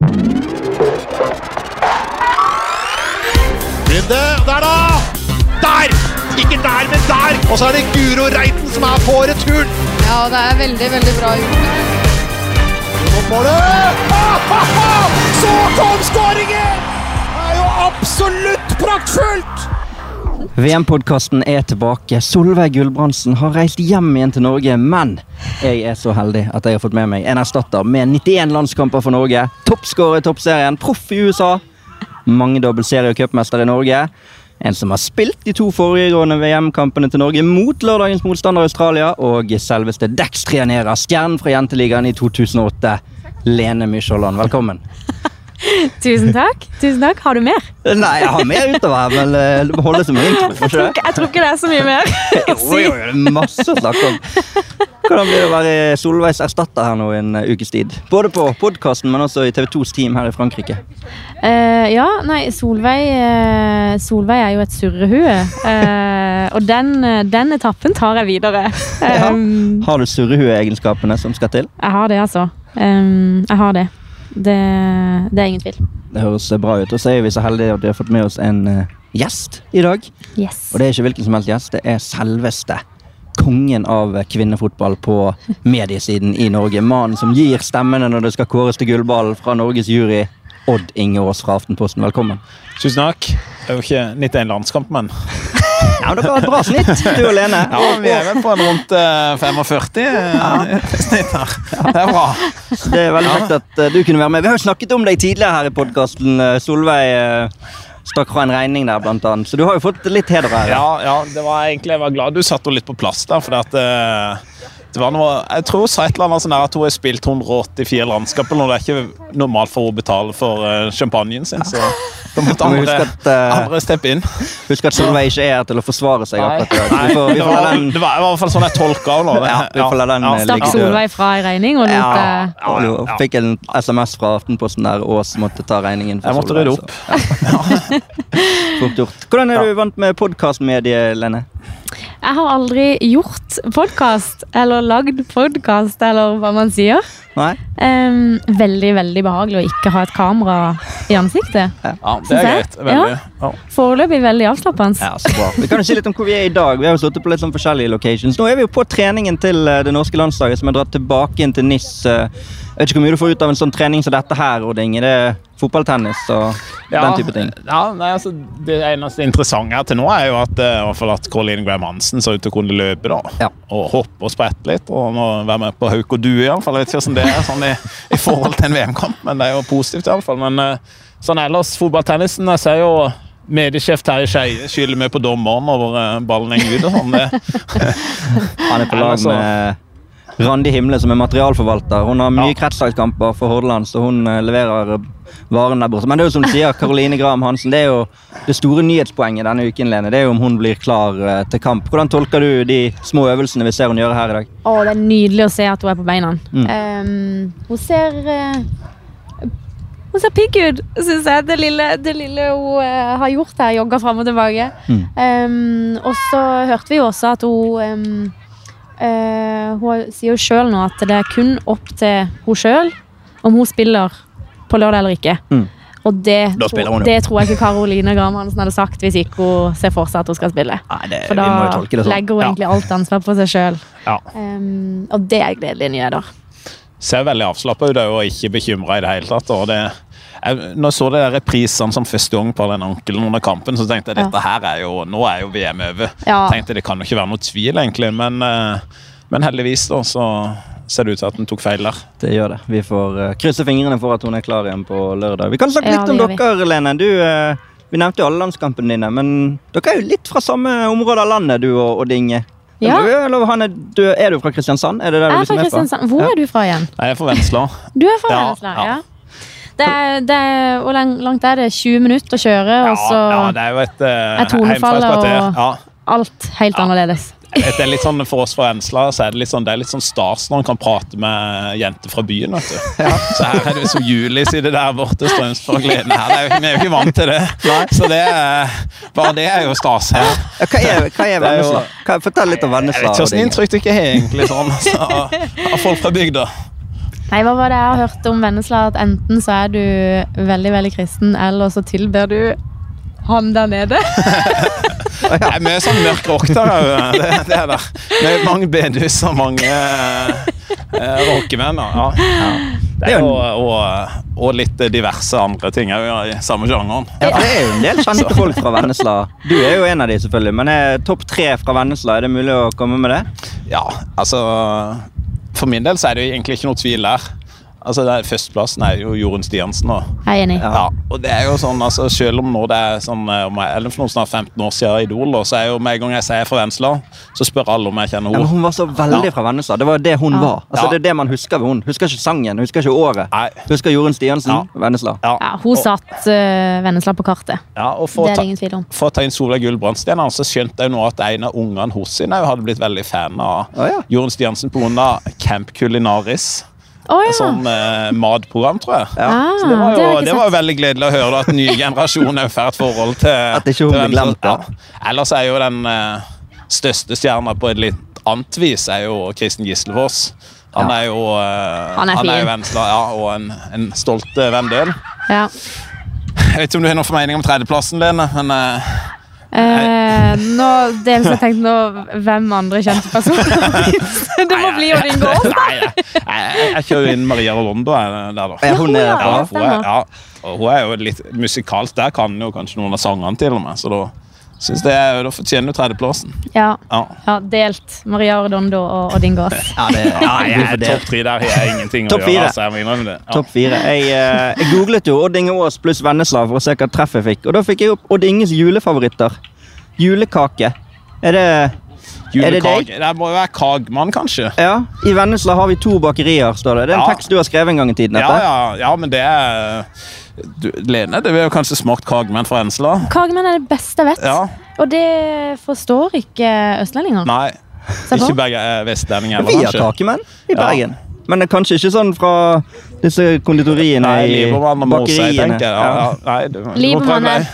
Runde, der da! Der! Ikke der, men der! Og så er det Guro Reiten som er på returen. Ja, det er veldig, veldig bra gjort. Ah! Så kom skåringen! Det er jo absolutt praktfullt! VM-podkasten er tilbake. Solveig Gulbrandsen har reist hjem igjen til Norge, men jeg er så heldig at jeg har fått med meg en erstatter med 91 landskamper for Norge. Toppskårer i toppserien, proff i USA. Mangedobbel serie- og cupmester i Norge. En som har spilt de to foregående VM-kampene til Norge mot lørdagens motstander Australia, og selveste Dex-trener, stjernen fra Jenteligaen i 2008, Lene Mykjåland. Velkommen. Tusen takk. Tusen takk. Har du mer? Nei, jeg har mer utover, men eh, det må holde som en intro. Jeg tror, ikke, jeg tror ikke det er så mye mer. å Jo, si. jo, er masse å snakke om. Hvordan blir det å være Solveigs erstatter her nå i en eh, ukes tid? Både på podkasten, men også i TV 2s team her i Frankrike. Uh, ja, nei, Solveig, uh, Solveig er jo et surrehue. Uh, og den, den etappen tar jeg videre. Ja. Um, Har du surrehueegenskapene som skal til? Jeg har det, altså. Um, jeg har det. Det. Det er ingen tvil. Det høres bra ut. Og så er vi så heldige at vi har fått med oss en uh, gjest i dag. Yes. Og det er ikke hvilken som helst gjest, det er selveste kongen av kvinnefotball på mediesiden i Norge. Mannen som gir stemmene når det skal kåres til gullballen fra Norges jury. Odd Inge Aas fra Aftenposten, velkommen. Tusen takk. Jeg er jo ikke 91 landskamp, men Ja, Dere har et bra snitt, du og Lene. ja, vi er vel på en rundt eh, 45 ja. snitt her. Det er bra. Det er veldig kjekt at eh, du kunne være med. Vi har jo snakket om deg tidligere her i podkasten. Solveig stakk fra en regning der, blant annet. Så du har jo fått litt heder her. Ja, ja, det var egentlig, jeg var glad du satte henne litt på plass der, for at eh, det var noe, jeg tror hun sa et eller annet sånn at hun har spilt 184 landskap når det er ikke normalt for henne å betale for eh, champagnen sin, så da måtte andre, at, eh, andre steppe inn. Husk at Solveig ikke er her til å forsvare seg. akkurat i dag. Vi får, vi det, får var, den, det var i hvert fall sånn jeg tolka henne. Ja, vi får la den, ja. Stakk. Solveig fra ei regning og lot ja, ja, ja, ja. Fikk en SMS fra Aftenposten der Ås måtte ta regningen. for Jeg måtte rydde opp. Fort gjort. Hvordan er du vant med podkastmediet, Lene? Jeg har aldri gjort podkast, eller lagd podkast, eller hva man sier. Nei? Um, veldig, veldig behagelig å ikke ha et kamera i ansiktet. Ja, det er greit. Veldig. Ja. Foreløpig veldig avslappende. Ja, så bra. Vi kan jo si litt om hvor vi er i dag. Vi har jo sittet på litt sånn forskjellige locations. Nå er vi jo på treningen til eh, det norske landslaget, som er dratt tilbake inn til NIS. eh, Jeg vet ikke hvor mye du får ut av en sånn trening som dette her, Odd Inge. Det er fotballtennis og den type ting. Ja, nei, altså, det eneste interessante til nå er jo at, fall at Colin Graham Hansen så ut til å kunne løpe. da. Ja. Og hoppe og sprette litt. Og nå være med på hauk og due, iallfall. Jeg vet ikke hvordan det er sånn i, i forhold til en VM-kamp, men det er jo positivt I alle fall. Men eh, sånn ellers, fotballtennisen Jeg ser jo mediesjef Terje Skeie skylder mye på dommeren over eh, ballen en gud. og sånn. Han er på lag altså- med Randi Himle, som er materialforvalter. Hun har mye Ja. kretslagskamper for Hordaland, så hun eh, leverer varene varen der borte. Men det er jo som du sier, Caroline Graham Hansen, det er jo det store nyhetspoenget denne uken, Lene. Det er jo om hun blir klar eh, til kamp. Hvordan tolker du de små øvelsene vi ser hun gjøre her i dag? Å, det er nydelig å se at hun er på beina. Mm. Um, hun ser uh, Hun ser pigg ut, syns jeg. Det lille, det lille hun uh, har gjort her. Jogga fram og tilbake. Mm. Um, og så hørte vi jo også at hun um, eh, Hun sier jo sjøl nå at det er kun opp til hun sjøl om hun spiller på lørdag eller ikke. Mm. Og det, hun det tror jeg ikke Karoline Gramansen hadde sagt hvis ikke hun ser for seg at hun skal spille. Nei, det, For da sånn. legger hun Ja. egentlig alt ansvar på seg sjøl. ja. Um, og det er gledelige nyheter. ser veldig avslappa ut og ikke bekymra i det hele tatt. og det jeg, når jeg så det der reprisene som første gang på den ankelen under kampen, så tenkte jeg Ja. dette her er jo, nå er jo VM over. Ja. tenkte Det kan jo ikke være noe tvil, egentlig. Men, eh, men heldigvis da, så ser det ut til at den tok feil der. Det gjør det. Vi får eh, krysse fingrene for at hun er klar igjen på lørdag. Vi kan snakke Ja, litt om det vi. dere, Lene. Du, eh, vi nevnte jo alle landskampene dine, men dere er jo litt fra samme område av landet, du og og Dinge. Ja. Er, du, er du fra Kristiansand? Er det der Jeg du er fra fra? Kristiansand. Hvor Ja. er du fra igjen? Jeg er fra Vennesla. Du er fra Ja, Vennesla, ja. ja. Det er, det er, hvor langt er det? 20 minutter å kjøre, Ja, og så ja, det er jo et uh, er tonefallet og- Ja. alt helt Ja. annerledes. Det er litt sånn, For oss fra Vennesla så er det litt sånn, det er litt sånn stas når en kan prate med jenter fra byen. vet du. Så her er det som i det der borte, Strømsborg gleden her. Det er jo, vi er jo ikke vant til det. Så det er, bare det er jo stas her. Ja, hva er, hva er Vennesla? er jo- kan jeg Fortell litt om Jeg vet ikke hvilket inntrykk dere har egentlig sånn, altså, av folk fra bygda. Nei, hva var det jeg har hørt om Vennesla? At enten så er du veldig, veldig kristen, eller så tilber du han der nede. Det er mye sånn mørk rock der òg. Det, det er det. Med mange bedus og mange eh, rockemenn. Ja. Det er jo og, og litt diverse andre ting òg i samme sjangeren. Ja, det er jo en del kjente folk fra Vennesla. Du er jo en av de, selvfølgelig. Men er topp tre fra Vennesla, er det mulig å komme med det? Ja, altså For min del så er det egentlig ikke noe tvil der. Altså, det er, Førsteplassen er jo Jorunn Stiansen. Og, Jeg er enig. ja, og det er jo sånn, altså, Selv om nå det er sånn, eh, om jeg, eller for noen snart 15 år siden Idol, så er jo med en gang jeg sier fra Vennesla, så spør alle om jeg kjenner Ja, henne. hun var så veldig Ja. fra Vennesla. Det var det hun Ja. var. Altså, Det er det man husker ved hun. Husker ikke sangen, husker ikke året. Nei. Husker Jorunn Stiansen, Ja. Vennesla. Ja, Ja, hun og- satt uh, Vennesla på kartet. Ja, og for, Det er det ingen tvil om. for å ta inn Solveig Gull Brandsten, så skjønte jeg jo nå at en av ungene hennes hadde blitt veldig fan av ja. Jorunn Stiansen pga. Camp Culinaris. Et ja. sånn eh, matprogram, tror jeg. Ah, Så det var, jo, det, det var veldig gledelig å høre at ny generasjon òg får et forhold til At ikke hun blir glemt, ja. ja. Ellers er jo den eh, største stjerna på et litt annet vis er jo Kristen Gislefoss. Han Ja. er jo, eh, Han er han er jo Venstre, ja, og en, en stolt eh, død ja. Jeg vet ikke om du har noen formening om tredjeplassen, Lene, men eh, Eh, nå, det eneste jeg tenkte nå, hvem andre kjente personer Det må bli Odin Gård. Nei, jeg, jeg, jeg kjører inn Maria Rolando der, da. Ja, hun er Ja, hun er, ja, og hun er jo litt musikalsk. Der kan jo kanskje noen av sangene til og med, så da synes det er, da fortjener du tredjeplassen. Ja, Ja. ja, delt. Maria Redondo og Odin Gård. Ja, det, Ja, jeg topp tre der har jeg ingenting å gjøre. Altså, jeg må innrømme det. Ja. Topp fire. Jeg, eh, jeg googlet jo Odd Inge Aas pluss Vennesla for å se hva treff jeg fikk. Og da fikk jeg opp Odd Inges julefavoritter. Julekake. Er det Er det deg? Det må jo være Kagmann, kanskje. Ja. I Vennesla har vi to bakerier, står det. Det er en Ja. tekst du har skrevet en gang i tiden. Ja, ja, ja, men det er du, Lene, det har jo kanskje smakt Kagmenn fra Ensla? Kagemenn er det beste jeg vet. Ja. Og det forstår ikke østlendinger. Nei. Ikke begge er vestlendinger, Vi har kakemenn i Ja. Men det kanskje ikke sånn fra disse konditoriene Nei, i bakeriene. Ja, ja. Prøve er,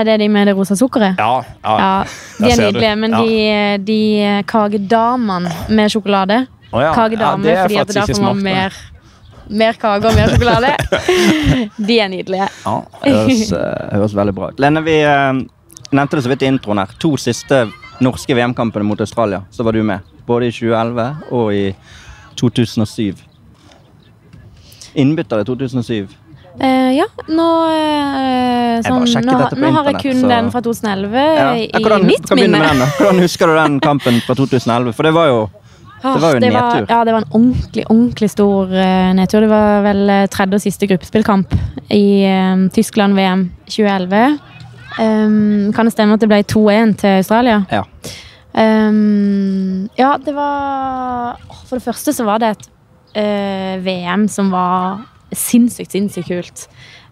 er det de med det rosa sukkeret? Ja, ja. Ja, de er nydelige, men Ja. de, de kakedamene med sjokolade oh, ja. Kagedame, Ja, er fordi at ikke får man mer, mer kake og mer sjokolade. De er nydelige. Ja. Høres, eh, høres veldig bra ut. Lene, vi eh, nevnte det så vidt i introen her. To siste norske VM-kampene mot Australia, så var du med. Både i 2011 og i 2007. Innbytter i 2007. Eh, ja, nå eh, sånn, nå, nå har jeg kun så- den fra 2011 Ja. i Ja, hvordan, mitt minne. hvordan husker du den kampen fra 2011? For det var jo Ah, Det var jo en det nedtur. ja, det var en ordentlig, ordentlig stor uh, nedtur. Det var vel eh, tredje og siste gruppespillkamp i uh, Tyskland-VM 2011. Um, kan det stemme at det ble 2-1 til Australia? Ja. Um, ja, det var For det første så var det et uh, VM som var sinnssykt, sinnssykt kult.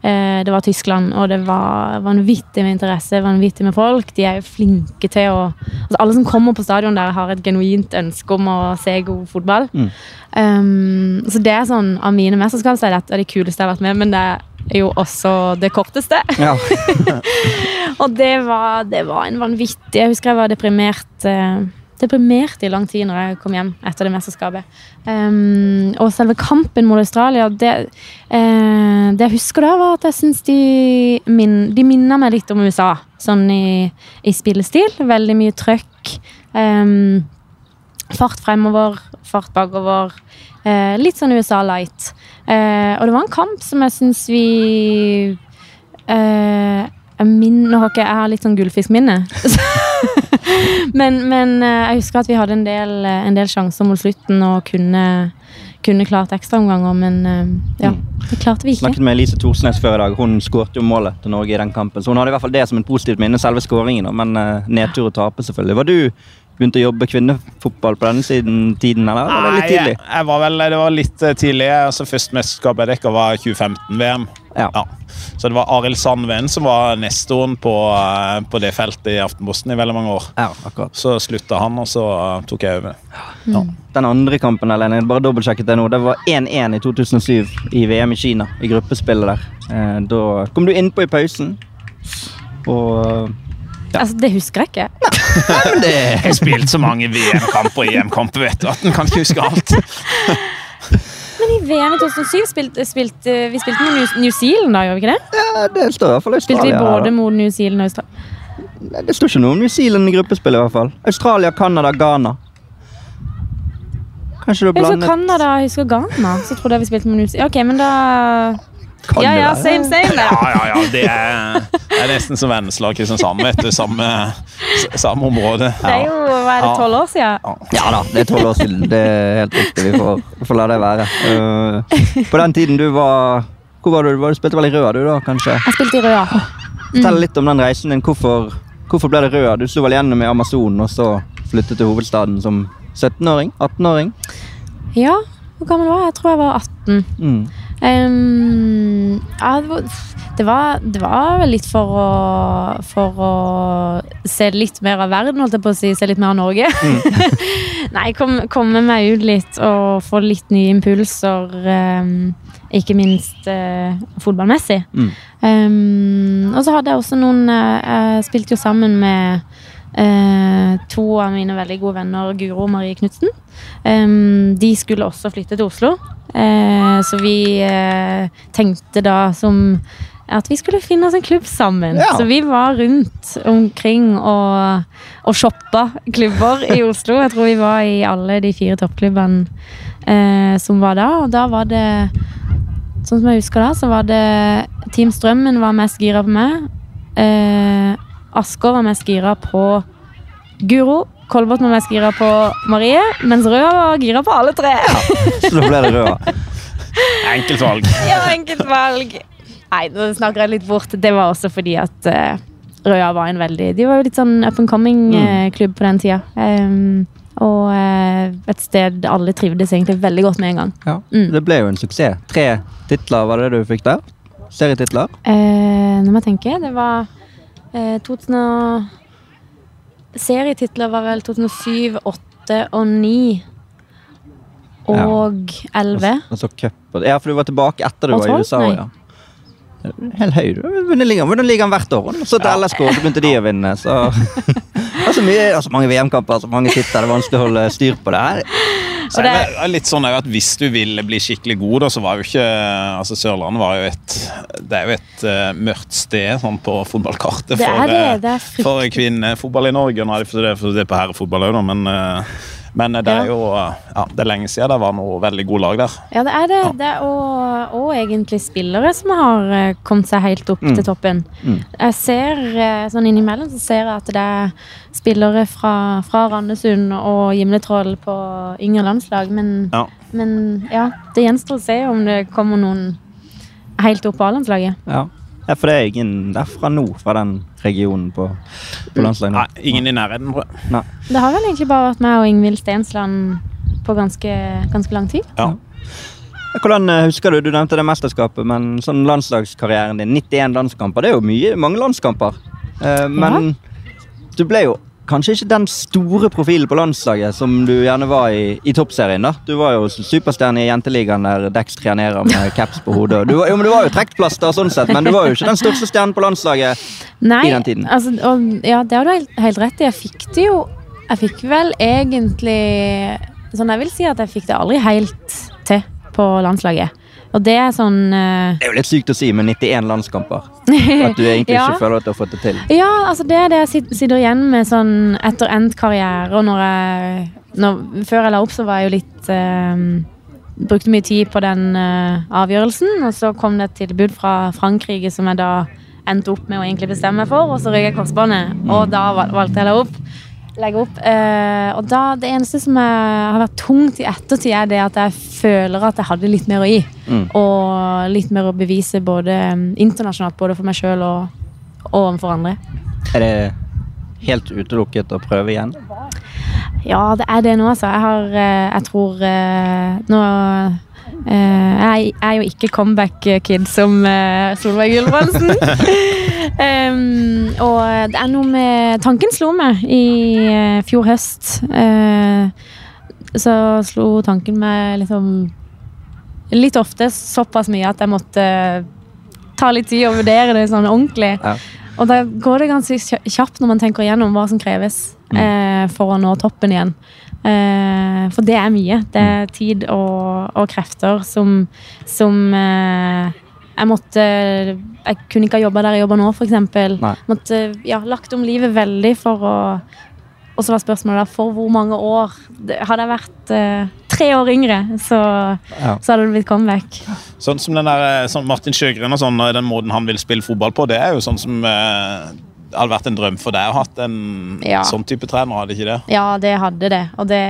Uh, det var Tyskland, og det var vanvittig med interesse, vanvittig med folk. De er jo flinke til å altså Alle som kommer på stadion der, har et genuint ønske om å se god fotball. Mm. Um, så det er sånn av mine mesterskap så er dette det kuleste jeg har vært med, men det er jo også det korteste. ja. Og det var, det var en vanvittig Jeg husker jeg var deprimert eh, Deprimert i lang tid når jeg kom hjem etter det mesterskapet. Um, og selve kampen mot Australia Det, eh, det jeg husker da, var at jeg syns de, min, de minner meg litt om USA. Sånn i, i spillestil. Veldig mye trøkk. Um, fart fremover, fart bakover. Eh, litt sånn USA light. Eh, og det var en kamp som jeg syns vi eh, min, nå har ikke, jeg har litt sånn gullfiskminne. men, men eh, jeg husker at vi hadde en del, eh, en del sjanser mot slutten og kunne, kunne klart ekstraomganger, men eh, ja, det klarte vi ikke. Snakket med Elise Thorsnes før i dag. Hun skåret jo målet til Norge i den kampen. Så hun hadde i hvert fall det som en positivt minne, selve skåringen. Men nedtur å tape, selvfølgelig. Var du begynt å jobbe kvinnefotball på denne siden, tiden, eller var det litt Nei, tidlig? jeg, jeg var vel, det var litt eh, tidlig. Altså, Første mesterskap jeg dekka, var 2015-VM. Ja. Ja. Så det var Arild Sandven som var nestoren på, eh, på det feltet i Aftenposten i veldig mange år. ja, akkurat. Så slutta han, og så eh, tok jeg over. Ja. Den andre kampen, Helene, bare dobbeltsjekket det nå. Det var 1-1 i 2007 i VM i Kina, i gruppespillet der. Eh, da kom du innpå i pausen. Og Altså, det husker jeg ikke. Det Jeg har spilt så mange VM-kamper og EM-kamper vet du, at en kan ikke huske alt. Men i VM i 2007 spilte, spilt, vi spilte med New, New Zealand, da, gjør vi ikke det? Ja, det står i hvert fall Australia. Spilte vi både mot New Zealand og Australia? Det står ikke noe om New Zealand i gruppespillet, i hvert fall. Australia, Canada, Ghana. Kanskje du har Jeg husker blandet Canada, jeg husker Ghana. Så trodde jeg vi spilte mot New Zealand. Ok, men da Kan Ja ja, same, same. Ja, ja, ja. Det er, det er nesten som Vennesla og Kristiansand, vet du. Samme, samme område. Det er jo hva er det, tolv år siden. Ja da, det er tolv år siden. Det er helt riktig. Vi får, får la det være. Uh, på den tiden du var Hvor var du? Du Du spilte vel i Røa, du da, kanskje? Jeg spilte i Røa. Fortell litt om den reisen din. Hvorfor, hvorfor ble det Røa? Du slo vel gjennom i Amazonen, og så flyttet til hovedstaden som 17-åring? 18-åring? Ja, hvor gammel var jeg? Jeg tror jeg var 18. Mm. Ehm, ja, det, var, det, var, det var litt for å, for å se litt mer av verden, holdt jeg på å si. Se litt mer av Norge. Nei, kom, komme meg ut litt og få litt nye impulser. Um, ikke minst uh, fotballmessig. Mm. Um, og så hadde jeg også noen eh, Jeg spilte jo sammen med Uh, to av mine veldig gode venner, Guro og Marie Knutsen. um, de skulle også flytte til Oslo. Eh, så vi eh, tenkte da som at vi skulle finne oss en klubb sammen. Ja. Så vi var rundt omkring og, og shoppa klubber i Oslo. Jeg tror vi var i alle de fire toppklubbene eh, som var da. Og da var det Sånn som jeg husker da, så var det Team Strømmen var mest gira på meg. Eh, Asker var mest gira på Guro. Kolbotn var mest gira på Marie, mens Røa var gira på alle tre. Så da ble det Røa. Enkelt valg. Ja, enkelt valg. Nei, nå snakker jeg litt bort. Det var også fordi at uh, Røa var en veldig De var jo litt sånn up and coming-klubb på den tida. Um, og uh, et sted alle trivdes egentlig veldig godt med en gang. Ja. Mm. Det ble jo en suksess. Tre titler var det du fikk der? Serietitler? Eh, nå må jeg tenke. Det var eh, 2000 og Serietitler var vel 2007, 2008 og 2009. Og 11. Og så og- Ja, for du var tilbake etter du Og var i? USA. Nei. Ja. Helt høy. Du ligger ligaen hvert år. Så til LSK, så begynte de å vinne. Så det er så mye, det er så mange VM-kamper, så mange titler. Det er vanskelig å holde styr på det. her. Så det er litt sånn at Hvis du ville bli skikkelig god, da, så var jo ikke altså Sørlandet var jo et Det er jo et uh, mørkt sted sånn på fotballkartet Det for, er det. eh, Det er for kvinnefotball i Norge. Nå er det for det, for det på herrefotball òg, men, eh, men det er jo ja, Det er lenge siden det var noe veldig god lag der. Ja, det er det. det er og, og egentlig spillere som har eh, kommet seg helt opp Mm. til toppen. Mm. Jeg ser eh, sånn innimellom så ser jeg at det er spillere fra, fra Randesund og Gimletroll på yngre landslag, men Ja. men ja, det gjenstår å se om det kommer noen helt opp på A-landslaget. Ja. Ja, for det er ingen derfra nå, fra den regionen på, på landslaget. Nei, ingen i nærheten, tror jeg. Nei. Det har vel egentlig bare vært meg og Ingvild Stensland på ganske, ganske lang tid. Ja. Hvordan eh, husker du, du nevnte det mesterskapet, men sånn landslagskarrieren din, 91 landskamper, det er jo mye, mange landskamper. Men men du ble jo kanskje ikke den store profilen på landslaget som du gjerne var i, i toppserien. da. Du var jo superstjerne i Jenteligaen der Dex trenerer med caps på hodet. Du, jo, men du var jo trekkplaster sånn sett, men du var jo ikke den største stjernen på landslaget. Nei, i den tiden. Altså, og, ja, det har du helt, helt rett i. Jeg fikk det jo Jeg fikk vel egentlig Sånn, jeg vil si at jeg fikk det aldri helt til på landslaget. Og det er sånn uh... Det er jo litt sykt å si med 91 landskamper. At du egentlig Ja. ikke føler at du har fått det til. Ja, altså det er det jeg sitter igjen med sånn etter endt karriere. Og når jeg når, Før jeg la opp, så var jeg jo litt uh, Brukte mye tid på den uh, avgjørelsen. Og så kom det et tilbud fra Frankrike som jeg da endte opp med å egentlig bestemme meg for, og så røyk jeg korsbåndet. Og da valgte jeg la opp. Legge opp. Eh, og da, det eneste som er, har vært tungt i ettertid, er det at jeg føler at jeg hadde litt mer å gi. Mm. Og litt mer å bevise både eh, internasjonalt, både for meg sjøl og, og overfor andre. Er det helt utelukket å prøve igjen? Ja, det er det nå, altså. Jeg har eh, Jeg tror eh, Nå eh, Jeg er jo ikke comeback-kid som Solveig Gulbrandsen. Em, og det er noe med Tanken slo meg i eh, fjor høst. Uh, så slo tanken meg liksom litt ofte såpass mye at jeg måtte ta litt tid og vurdere det sånn ordentlig. Ja. Og da går det ganske kjapt når man tenker igjennom hva som kreves. eh, for å nå toppen igjen. Eh, for det er mye. Det er tid og, og krefter som, som eh, jeg måtte Jeg kunne ikke ha jobba der jeg jobber nå, f.eks. Måtte ja, lagt om livet veldig for å Og så var spørsmålet da for hvor mange år? Hadde jeg vært eh, tre år yngre, så, Ja. så hadde det blitt comeback. Sånn som den der, sånn Martin Sjøgren og sånn, den måten han vil spille fotball på, det er jo sånn som eh, hadde vært en drøm for deg å ha en Ja. sånn type trener, hadde ikke det? Ja, det hadde det. Og det,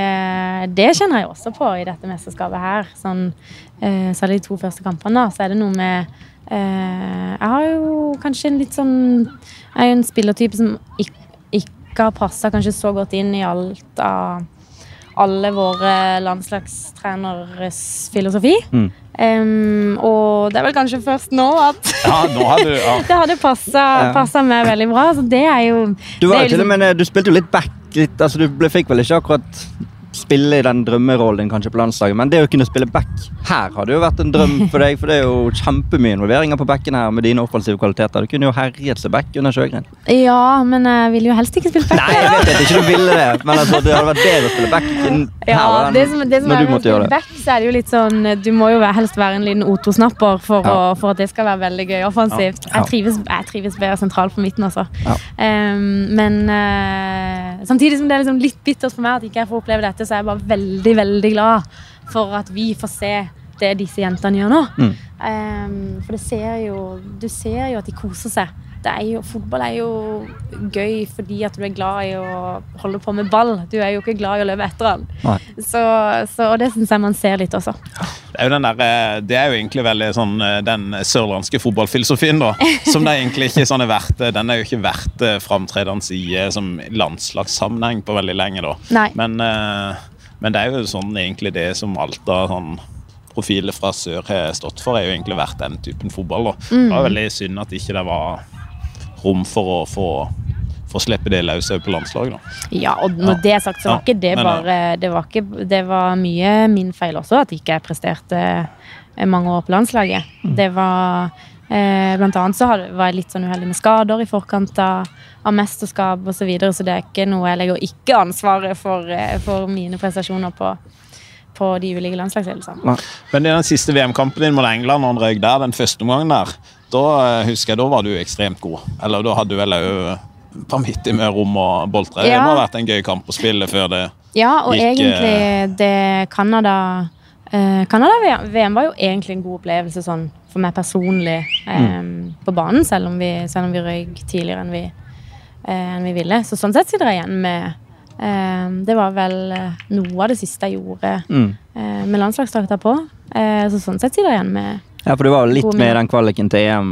det kjenner jeg også på i dette mesterskapet her. Sånn, eh, særlig de to første kampene, da, så er det noe med eh, Jeg har jo kanskje en litt sånn Jeg er jo en spillertype som ikke, ikke har passa kanskje så godt inn i alt av alle våre landslagstreneres filosofi. Mm. Em, og det er vel kanskje først nå at Ja, nå hadde du ja. det hadde passa, meg veldig bra. Så det er jo Du, var det er jo til og liksom- med, du spilte jo litt back. Litt, altså, du ble, fikk vel ikke akkurat spille i den drømmerollen din kanskje på landslaget, men det å kunne spille back her hadde jo vært en drøm for deg, for det er jo kjempemye involveringer på backen her med dine offensive kvaliteter. Du kunne jo herjet seg back under Sjøgren. Ja, men jeg vil jo helst ikke spille back. Nei, jeg vet at ikke du ville det, men altså, det hadde vært bedre å spille back enn Ja, her. det som, det som når er du måtte gjøre det. back, så er det jo litt sånn Du må jo helst være en liten O2-snapper for, Ja. å- for at det skal være veldig gøy offensivt. Ja. Jeg, trives, jeg trives bedre sentralt på midten, altså. Em, men uh, samtidig som det er liksom litt bittert for meg at ikke jeg får oppleve dette, så er jeg bare veldig, veldig glad for at vi får se det disse jentene gjør nå. Mm. Um, for det ser jo Du ser jo at de koser seg. Det er jo, fotball er jo gøy fordi at du er glad i å holde på med ball. Du er jo ikke glad i å løpe etter den. Så, så, og det syns jeg man ser litt også. Det er jo, den der, eh, det er jo egentlig veldig sånn eh, den sørlandske fotballfilosofien, da. Som det egentlig ikke sånn er verdt. eh, Den er jo ikke verdt framtredende i som landslagssammenheng på veldig lenge, da. Men, men det er jo sånn egentlig det som alt sånn profiler fra sør har stått for, er jo egentlig vært den typen fotball. da. Det Mm. var veldig synd at ikke det var rom for å få, få slippe det løs på landslaget. da. Ja, og når Ja. det er sagt, så var Ja, ikke det bare det var, ikke, det var mye min feil også, at ikke jeg presterte eh, mange år på landslaget. Mm. Det var eh, Blant annet så var jeg litt sånn uheldig med skader i forkant av, av mesterskap osv., så, videre, så det er ikke noe jeg legger ikke ansvaret for, eh, for mine prestasjoner på, på de ulike landslagsledelsene. Men i den siste VM-kampen din mot England, når han røyk der, den første omgangen der, da eh, husker jeg, da var du ekstremt god. Eller da hadde du vel òg vanvittig med rom og boltre. Det Ja. må ha vært en gøy kamp å spille før det Ja, og Gikk, egentlig det Canada eh, Canada-VM var jo egentlig en god opplevelse sånn for meg personlig eh, på banen, selv om vi, selv om vi røyk tidligere enn vi, eh, enn vi ville. Så sånn sett sitter jeg igjen med eh, Det var vel eh, noe av det siste jeg gjorde Mm. eh, med landslagsdrakta på. Eh, så sånn sett sitter jeg igjen med Ja, for du var litt med i den kvaliken til EM.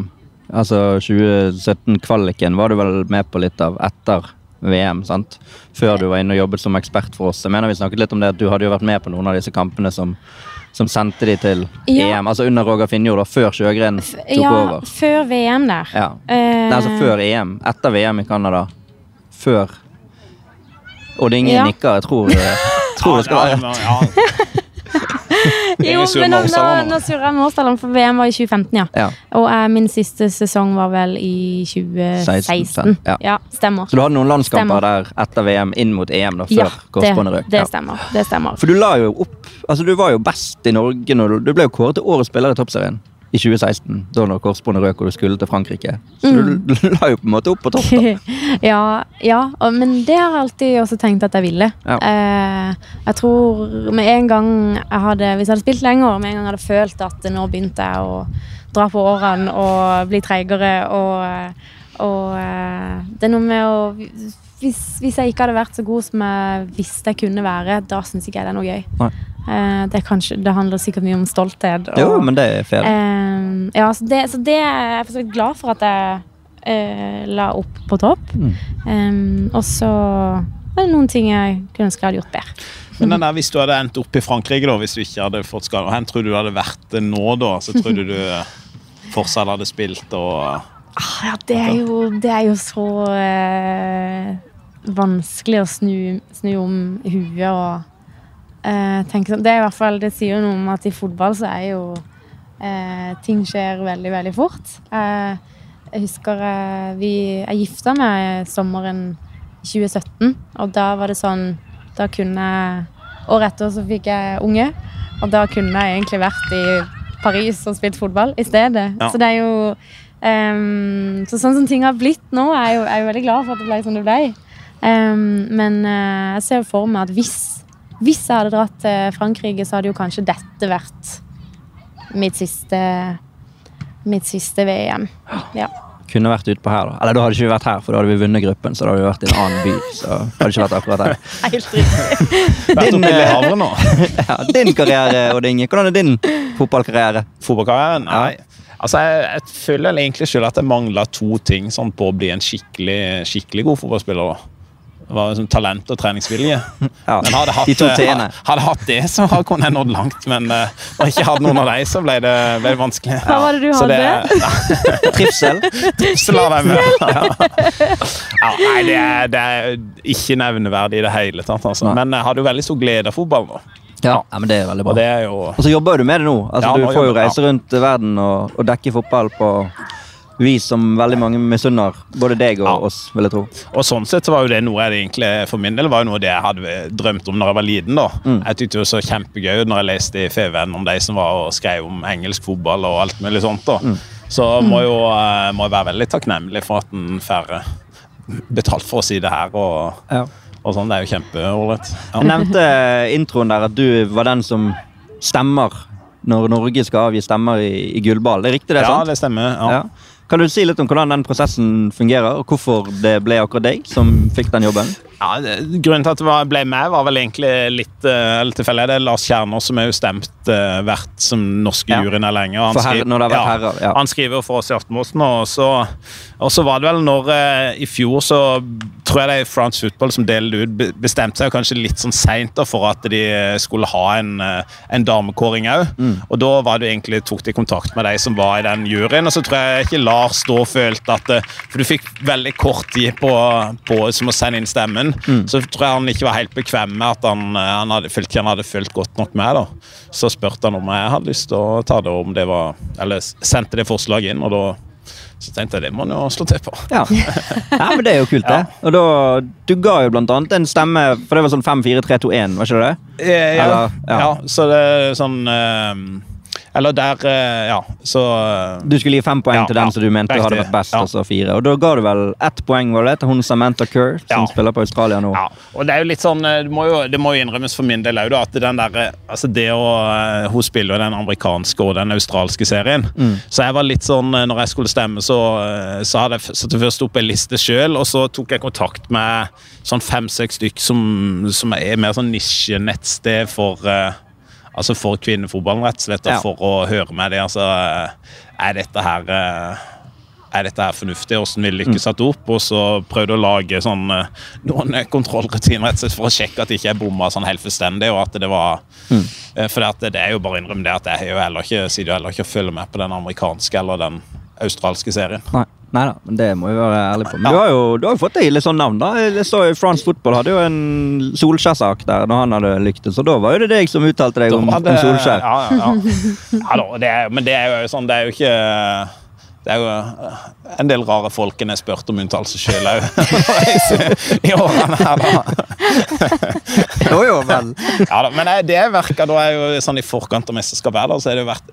Altså 2017-kvaliken var du vel med på litt av etter VM, sant? Før du var inne og jobbet som ekspert for oss. Jeg mener vi snakket litt om det at du hadde jo vært med på noen av disse kampene som, som sendte de til Ja. EM. Altså under Roger Finjord, da, før Sjøgren tok Ja, over. før VM der. Ja. Uh... Nei, altså før EM. Etter VM i Canada. Før Og det er ingen Ja. nikker. Jeg tror, jeg tror det skal ja, være rett. ja. Jo, men nå, nå, nå surrer jeg med årstallet, for VM var i 2015, ja. ja. Og eh, min siste sesong var vel i 2016. 16, ja. ja. stemmer. Så du hadde noen landskamper Stemmer. der etter VM inn mot EM, da, før Ja, det, korsbåndet røk. det Ja. stemmer. Det stemmer. For du la jo opp Altså, du var jo best i Norge når du, du ble jo kåret til årets spiller i Toppserien i 2016. Da når korsbåndet røk og du skulle til Frankrike. Så Mm. du la jo på en måte opp på topp. ja, ja men det har jeg alltid også tenkt at jeg ville. Ja. Eh, jeg tror med en gang jeg hadde Hvis jeg hadde spilt lenger, med en gang jeg hadde følt at nå begynte jeg å dra på årene og bli treigere og, og eh, Det er noe med å hvis, hvis jeg ikke hadde vært så god som jeg visste jeg kunne være, da syns ikke jeg det er noe gøy. Nei. Eh, det, er kanskje, det handler sikkert mye om stolthet. Og, Jo, men det er fair. Eh, ja, så det, så det er jeg er glad for at jeg eh, la opp på topp. Mm. Um, og så er det noen ting jeg kunne ønske jeg hadde gjort bedre. Men den der, hvis du hadde endt opp i Frankrike, da, hvis du ikke hadde fått skade, hvor tror du du hadde vært det nå, da? Så tror du du eh, fortsatt hadde spilt og Ah, ja, det er jo, det er jo så eh, vanskelig å snu, snu om huet og eh, tenke sånn. Det er i hvert fall, det sier jo noe om at i fotball så er jo eh, ting skjer veldig, veldig fort. Eh, jeg husker eh, vi, jeg gifta meg sommeren 2017. Og da var det sånn Da kunne Året etter så fikk jeg unge, og da kunne jeg egentlig vært i Paris og spilt fotball i stedet. Ja. Så det er jo Um, Så sånn som ting har blitt nå, er jeg jo, er jeg jo veldig glad for at det ble som det ble. Um, men uh, jeg ser for meg at hvis, hvis jeg hadde dratt til Frankrike, så hadde jo kanskje dette vært mitt siste Mitt siste VM. Ja. Kunne vært utpå her, da. Eller da hadde ikke vi vært her, for da hadde vi vunnet gruppen. Så da hadde vi vært i en annen by. Så hadde ikke vært akkurat her. Helt riktig. Din, eh. Ja, din karriere, Odd Inge. Hvordan er din fotballkarriere? Fotballkarrieren? Nei. Altså, jeg, jeg føler egentlig selv at jeg mangler to ting sånn, på å bli en skikkelig, skikkelig god fotballspiller. da. Det var liksom talent og treningsvilje. Ja, Men hadde hatt, de to hadde, hadde hatt det, så hadde- kunne jeg nådd langt. Men uh, når jeg ikke hadde noen av dem, så ble det, ble det vanskelig. Hva var det du hadde? Trivsel? Trivsel av dem ja. ja, Nei, det er, det er ikke nevneverdig i det hele tatt. Altså. Men jeg hadde jo veldig stor glede av fotball. Ja, ja, men det er veldig Og bra. det er jo Og så jobber du med det nå. Altså, Ja, du får jo reise rundt verden og, og dekke fotball på vis som veldig mange misunner både deg og Ja. oss, vil jeg tro. Og sånn sett så var jo det noe jeg egentlig, for min del var jo noe det jeg hadde drømt om når jeg var liten. da. Mm. Jeg tykte det var så kjempegøy når jeg leste i FVN om de som var og skrev om engelsk fotball og alt mulig sånt. da. Mm. Så må jo eh, må jeg være veldig takknemlig for at en får eh, betalt for å si det her. og, Ja. og sånn. Det er jo kjempeålreit. Ja. Jeg nevnte introen der at du var den som stemmer når Norge skal avgi stemmer i, i gullball. Det er riktig, det? ja, sant? det stemmer. Ja. Ja. Kan du si litt om hvordan den prosessen fungerer, og hvorfor det ble akkurat deg som fikk den jobben? Ja, grunnen til at det ble med, var vel egentlig litt uh, tilfeldig. Det er Lars Kjerner som er jo stemt uh, vert som norske Ja. juryen er lenge. han skriver- har vært herrer, ja. Han skriver for oss i Aftenposten, og så, og så var det vel når uh, I fjor så tror jeg det er France Football som delte ut, bestemte seg kanskje litt sånn seint for at de skulle ha en, eh, en damekåring òg. Mm. Og da var det egentlig, tok de kontakt med de som var i den juryen, og så tror jeg ikke Lars da følte at eh, For du fikk veldig kort tid på, på som å sende inn stemmen. Mm. Så tror jeg han ikke var helt bekvem med at han, eh, han hadde, følte han hadde fulgt godt nok med. da. Så spurte han om jeg hadde lyst til å ta det, om det var Eller sendte det forslaget inn, og da så tenkte jeg det må han jo slå til på. Ja. ja, men det er jo kult, det. Og da, Du ga jo blant annet en stemme, for det var sånn 5-4-3-2-1, var ikke det? Eh, ja, ja. ja. så det er sånn eh, Eller der eh, Ja, så eh, Du skulle gi fem poeng Ja, til den ja. som du mente hadde vært best, Ja. og så fire. Og da ga du vel ett poeng var det, til hun Samantha Kerr, som spiller på Australia nå. Ja, og det er jo litt sånn eh, Det må jo, det må jo innrømmes for min del òg, at den der, altså det å Hun spiller jo den amerikanske og den australske serien. Mm. Så jeg var litt sånn Når jeg skulle stemme, så, så hadde jeg satt først opp en liste sjøl, og så tok jeg kontakt med sånn fem-seks stykk som, som er mer sånn nisjenettsted for eh, Altså for kvinnefotballen, rett og slett, Ja. for å høre med dem. Altså, er dette her eh, er dette her fornuftig, hvordan vil lykkes ikke satt opp? Og så prøvde å lage sånn, eh, noen eh, kontrollrutiner rett og slett for å sjekke at ikke er bomma sånn helt fullstendig. og at det var, mm. For det, det er jo bare å innrømme det at jeg jo heller ikke, sitter jo heller ikke og følger med på den amerikanske eller den australske serien. Nei. Neida, men det må vi være ærlige på. Men du har jo du har fått deg litt sånn navn, da. Jeg så jo France Football hadde jo en Solskjær-sak der når han hadde lyktes, så da var jo det deg som uttalte deg om, om Solskjær. Ja, ja, ja. ja da, det er, men det er jo sånn, det er jo ikke det er jo eh, en del rare folk en har spurt om uttalelse sjøl òg. I årene her, da. Jo, jo, vel. Ja, da, men det verka da er jo sånn i forkant av mesterskapet her, da, så har det vært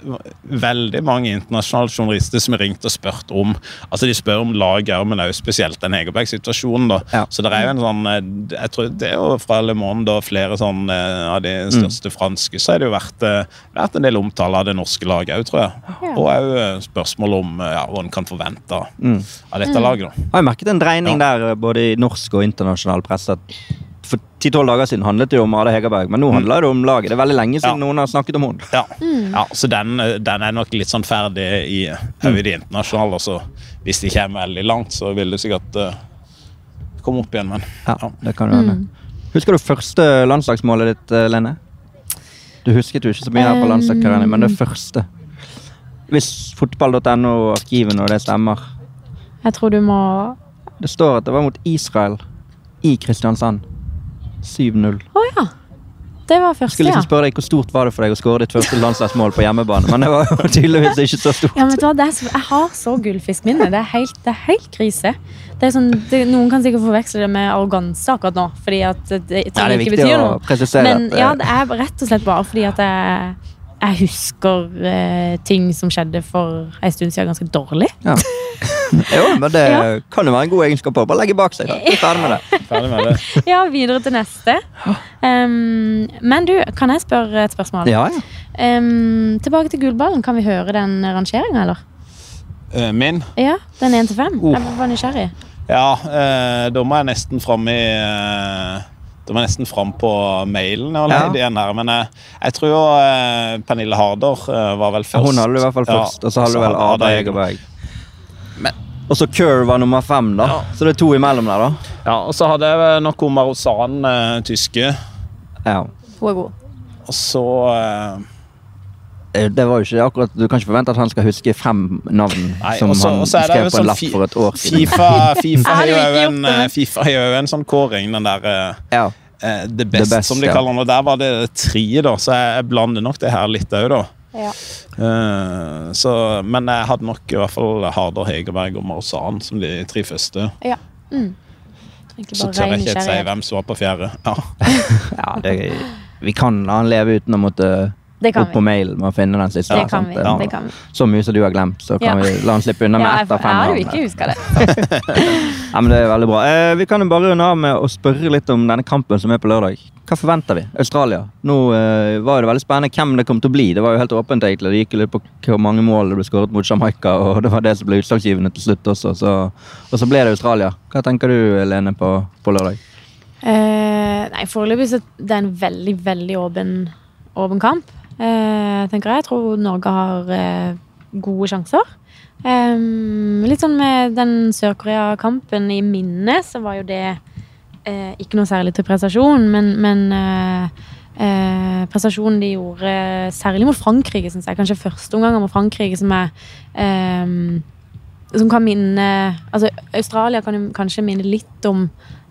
veldig mange internasjonale journalister som har ringt og spurt om Altså de spør om laget, men også spesielt den Hegerberg-situasjonen. da. Ja. Så det er jo en sånn eh, Jeg tror det er jo fra Le Monde og flere sånn eh, av de største franske, så har det jo vært, eh, vært en del omtale av det norske laget òg, tror jeg. Ja. Og òg spørsmål om eh, ja, hva en kan forvente av dette laget. da. Jeg har merket en dreining der både i norsk og internasjonal presse. For 10-12 dager siden handlet det jo om Ada Hegerberg, men nå handler det om laget. Det er veldig lenge siden Ja. noen har snakket om henne. Ja, ja så den, den er nok litt sånn ferdig i, høyde i det internasjonale. Så hvis de kommer veldig langt, så vil det sikkert uh, komme opp igjen. Men Ja, ja. det kan du hende. Husker du første landslagsmålet ditt, eh, Lene? Du husket jo ikke så mye her på landslagskarrieren, men det første. Hvis fotball.no, arkivene og det stemmer. Jeg tror du må Det står at det var mot Israel i Kristiansand. 7-0. Å ja. det var første, Skulle liksom spørre deg Hvor stort var det for deg å skåre ditt første landslagsmål på hjemmebane? Men det var jo tydeligvis ikke så stort. Ja, men det er så, Jeg har så gullfiskminne. Det er helt, det er helt krise. Det er sånn, det, noen kan sikkert forveksle det med arroganse akkurat nå. Fordi at det, det, Ja, det er viktig å presisere Men at eh, ja, det er rett og slett bare fordi at jeg, jeg husker eh, ting som skjedde for en stund siden ganske dårlig. ja. Jo, men det kan jo være en god egenskap å bare legge bak seg. da. Vi er Ferdig med det. Ferdig med det. Ja, videre til neste. Um, men du, kan jeg spørre et spørsmål? Ja, ja. Um, tilbake til gullballen. Kan vi høre den rangeringa, eller? Eh, Min? Ja, den 1 til 5. Oh. Jeg var nysgjerrig. Ja, eh, da må jeg nesten fram i eh, Da var nesten fram på mailen. Ja. igjen her, men jeg, jeg tror jo eh, Pernille Harder eh, var vel først. Hun hadde du i hvert fall Ja, først, og så hadde du vel hadde Ada Egerberg. Og så Curve var nummer fem, da. Ja. Så det er to imellom der, da. Ja, og så hadde jeg vel nok Omar Ozan, eh, tyske. Ja. Hun er god. Og så eh, Eh, Det var jo ikke akkurat Du kan ikke forvente at han skal huske fem navn Nei, som også- han også skrev på en sånn lapp for et år siden. Fifa, FIFA har jo en, eh, FIFA har jo en sånn kåring, den der eh, Ja. uh, The Best, Best, som de ja. kaller den. Og der var det tre, da, så jeg, jeg blander nok det her litt òg, da. Ja. Uh, så, men jeg hadde nok i hvert fall Harder, Hegerberg og Marzan som de tre første. ja. Mm. Så tør jeg ikke si hvem som var på fjerde. Ja. ja det, vi kan la han leve uten å måtte Opp på mailen mail med å finne den siste. Det kan vi. Ja. Det kan vi. Så mye som du har glemt, så kan Ja. vi la han slippe unna med ett av fem. jeg har jo ikke huska det. Ja, men det er veldig bra. Eh, vi kan jo bare runde av med å spørre litt om denne kampen som er på lørdag. Hva forventer vi? Australia. Nå eh, var det veldig spennende hvem det kom til å bli. Det var jo helt åpent egentlig. Det gikk litt på hvor mange mål det ble skåret mot Jamaica, og det var det som ble utslagsgivende til slutt også. Så, og så ble det Australia. Hva tenker du, Lene, på, på lørdag? Eh, nei, Foreløpig så det er en veldig, veldig åpen, åpen kamp. Eh, tenker jeg. jeg tror Norge har eh, gode sjanser. Eh, litt sånn med den Sør-Korea-kampen i minnet, så var jo det ikke noe særlig til prestasjon, men, men eh, prestasjonen de gjorde, særlig mot Frankrike, syns jeg. Kanskje første omgang mot Frankrike som er eh, Som kan minne Altså, Australia kan jo kanskje minne litt om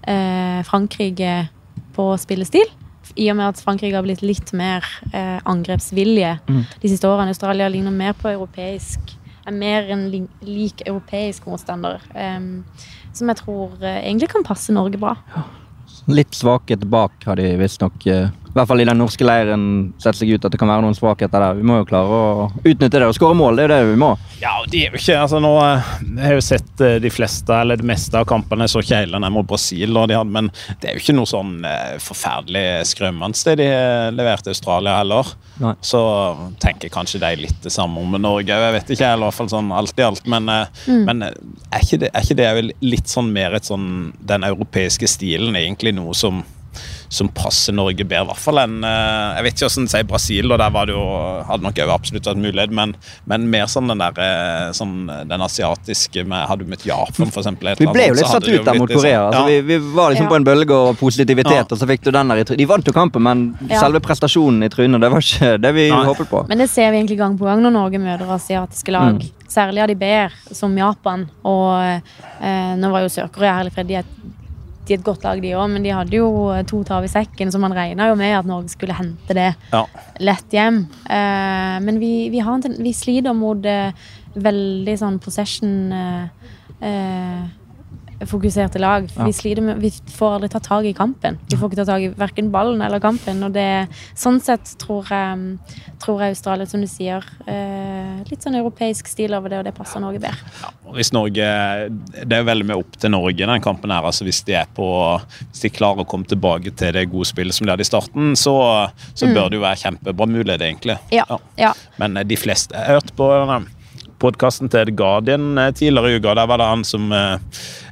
eh, Frankrike på spillestil. I og med at Frankrike har blitt litt mer eh, angrepsvilje Mm. de siste årene. Australia ligner mer på europeisk Er mer en lik europeisk motstander. Um, som jeg tror uh, egentlig kan passe Norge bra. Litt svakhet bak har de visstnok uh, I hvert fall i den norske leiren sette seg ut at det kan være noen svakheter der. Vi må jo klare å utnytte det og skåre mål. Det er jo det vi må. Ja, og de er jo ikke altså nå, eh, Jeg har jo sett eh, de fleste, eller det meste av kampene. Jeg så ikke hele den mot Brasil, og de hadde, men det er jo ikke noe sånn eh, forferdelig skremmende det de leverte i Australia heller. Nei. Så tenker kanskje de litt det samme om Norge. Jeg vet ikke, eller i hvert fall sånn alt i alt. Men, mm. men er, ikke det, er ikke det vel litt sånn mer et sånn Den europeiske stilen egentlig noe som som passer Norge bedre, i hvert fall enn eh, Jeg vet ikke hvordan sier Brasil, og der var det jo, hadde nok absolutt vært mulighet, men, men mer sånn den der eh, sånn, den asiatiske med Hadde du møtt Japan, for eksempel? Vi ble jo litt satt ut der mot Korea. sånn- Altså, vi, vi var liksom Ja. på en bølge og positivitet, Ja. og så fikk du den der i trynet. De vant jo kampen, men Ja. selve prestasjonen i trynet, det var ikke det vi Nei. håpet på. Men det ser vi egentlig gang på gang når Norge møter asiatiske lag. Særlig av de bedre, som Japan. Og eh, nå var jo Sør-Korea herlig fred. i er, er et godt lag, de òg, men de hadde jo to tav i sekken, så man regna jo med at Norge skulle hente det Ja. lett hjem. Eh, men vi, vi, har en, vi sliter mot eh, veldig sånn possession eh, eh, fokuserte lag. Ja. Vi sliter med Vi får aldri tatt tak i kampen. Vi får ikke tatt tak i verken ballen eller kampen. Og det, sånn sett tror jeg, tror jeg Australia, som du sier, eh, litt sånn europeisk stil over det, og det passer Norge bedre. Og Hvis Norge, Det er veldig mye opp til Norge den kampen. her, altså Hvis de er på, hvis de klarer å komme tilbake til det gode spillet som de hadde i starten, så, så bør det jo være kjempebra mulighet, egentlig. Ja. ja. Men eh, de fleste Jeg hørte på podkasten til The Guardian eh, tidligere i uka. Der var det han som eh,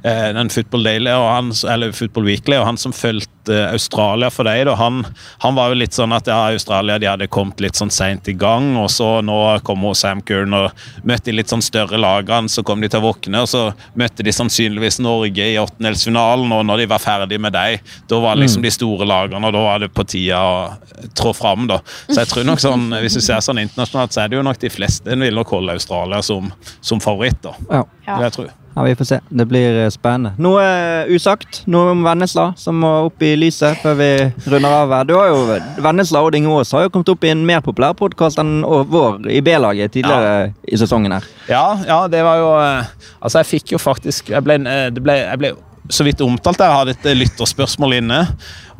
eh, den Football Daily, og han, eller Football Weekly, og han som fulgte eh, Australia for deg, da, han, han var jo litt sånn at ja, Australia de hadde kommet litt sånn seint i gang, og så nå kom Sam Kuhn og møtte de litt sånn større lagene, så kom de til å våkne, og så møtte de sannsynligvis Norge i åttendelsfinalen, og når de var ferdig med deg, da var liksom de store lagene, og da var det på tida å trå fram, da. Så jeg tror nok sånn, hvis du ser sånn internasjonalt, så er det jo nok de fleste en vil nok holde Australia som, som favoritt, da. Ja. Ja. Det jeg tror jeg. Ja, Vi får se. Det blir eh, spennende. Noe eh, usagt? Noe om Vennesla som må opp i lyset før vi runder av her. Du har jo, Vennesla og Dinge Aas har jo kommet opp i en mer populær podkast enn vår i B-laget tidligere i sesongen her. Ja, ja, det var jo eh, Altså, jeg fikk jo faktisk Jeg ble, det ble, jeg ble så vidt omtalt jeg hadde et lytterspørsmål inne.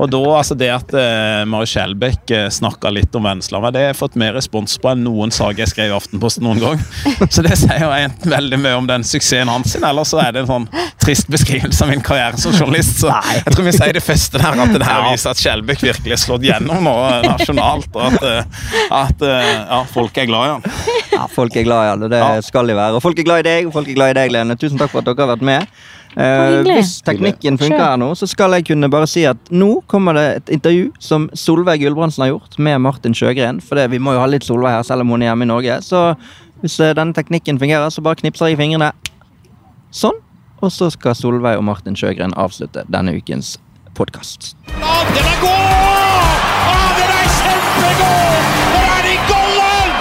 Og da, altså det at uh, Mari Skjelbæk uh, snakka litt om Vennesla, det har jeg fått mer respons på enn noen sak jeg skrev i Aftenposten noen gang. Så det sier jo enten veldig mye om den suksessen hans, sin, eller så er det en sånn trist beskrivelse av min karriere som journalist. Så jeg tror vi sier det første der, at det her viser at Skjelbæk virkelig er slått gjennom nå uh, nasjonalt, og at, uh, at uh, ja, folk er glad i han. Ja, Folk er glad i han, og det Ja. skal de være. Og folk er glad i deg, og folk er glad i deg, Lene. Tusen takk for at dere har vært med. Eh, hvis teknikken funker her nå, så skal jeg kunne bare si at nå kommer det et intervju som Solveig Gulbrandsen har gjort med Martin Sjøgren. For det, vi må jo ha litt Solveig her, selv om hun er hjemme i Norge. Så hvis eh, denne teknikken fungerer, så bare knipser jeg i fingrene. Sånn. Og så skal Solveig og Martin Sjøgren avslutte denne ukens podkast. Ja, den er god! Ja, den er kjempegod! Der er de golden!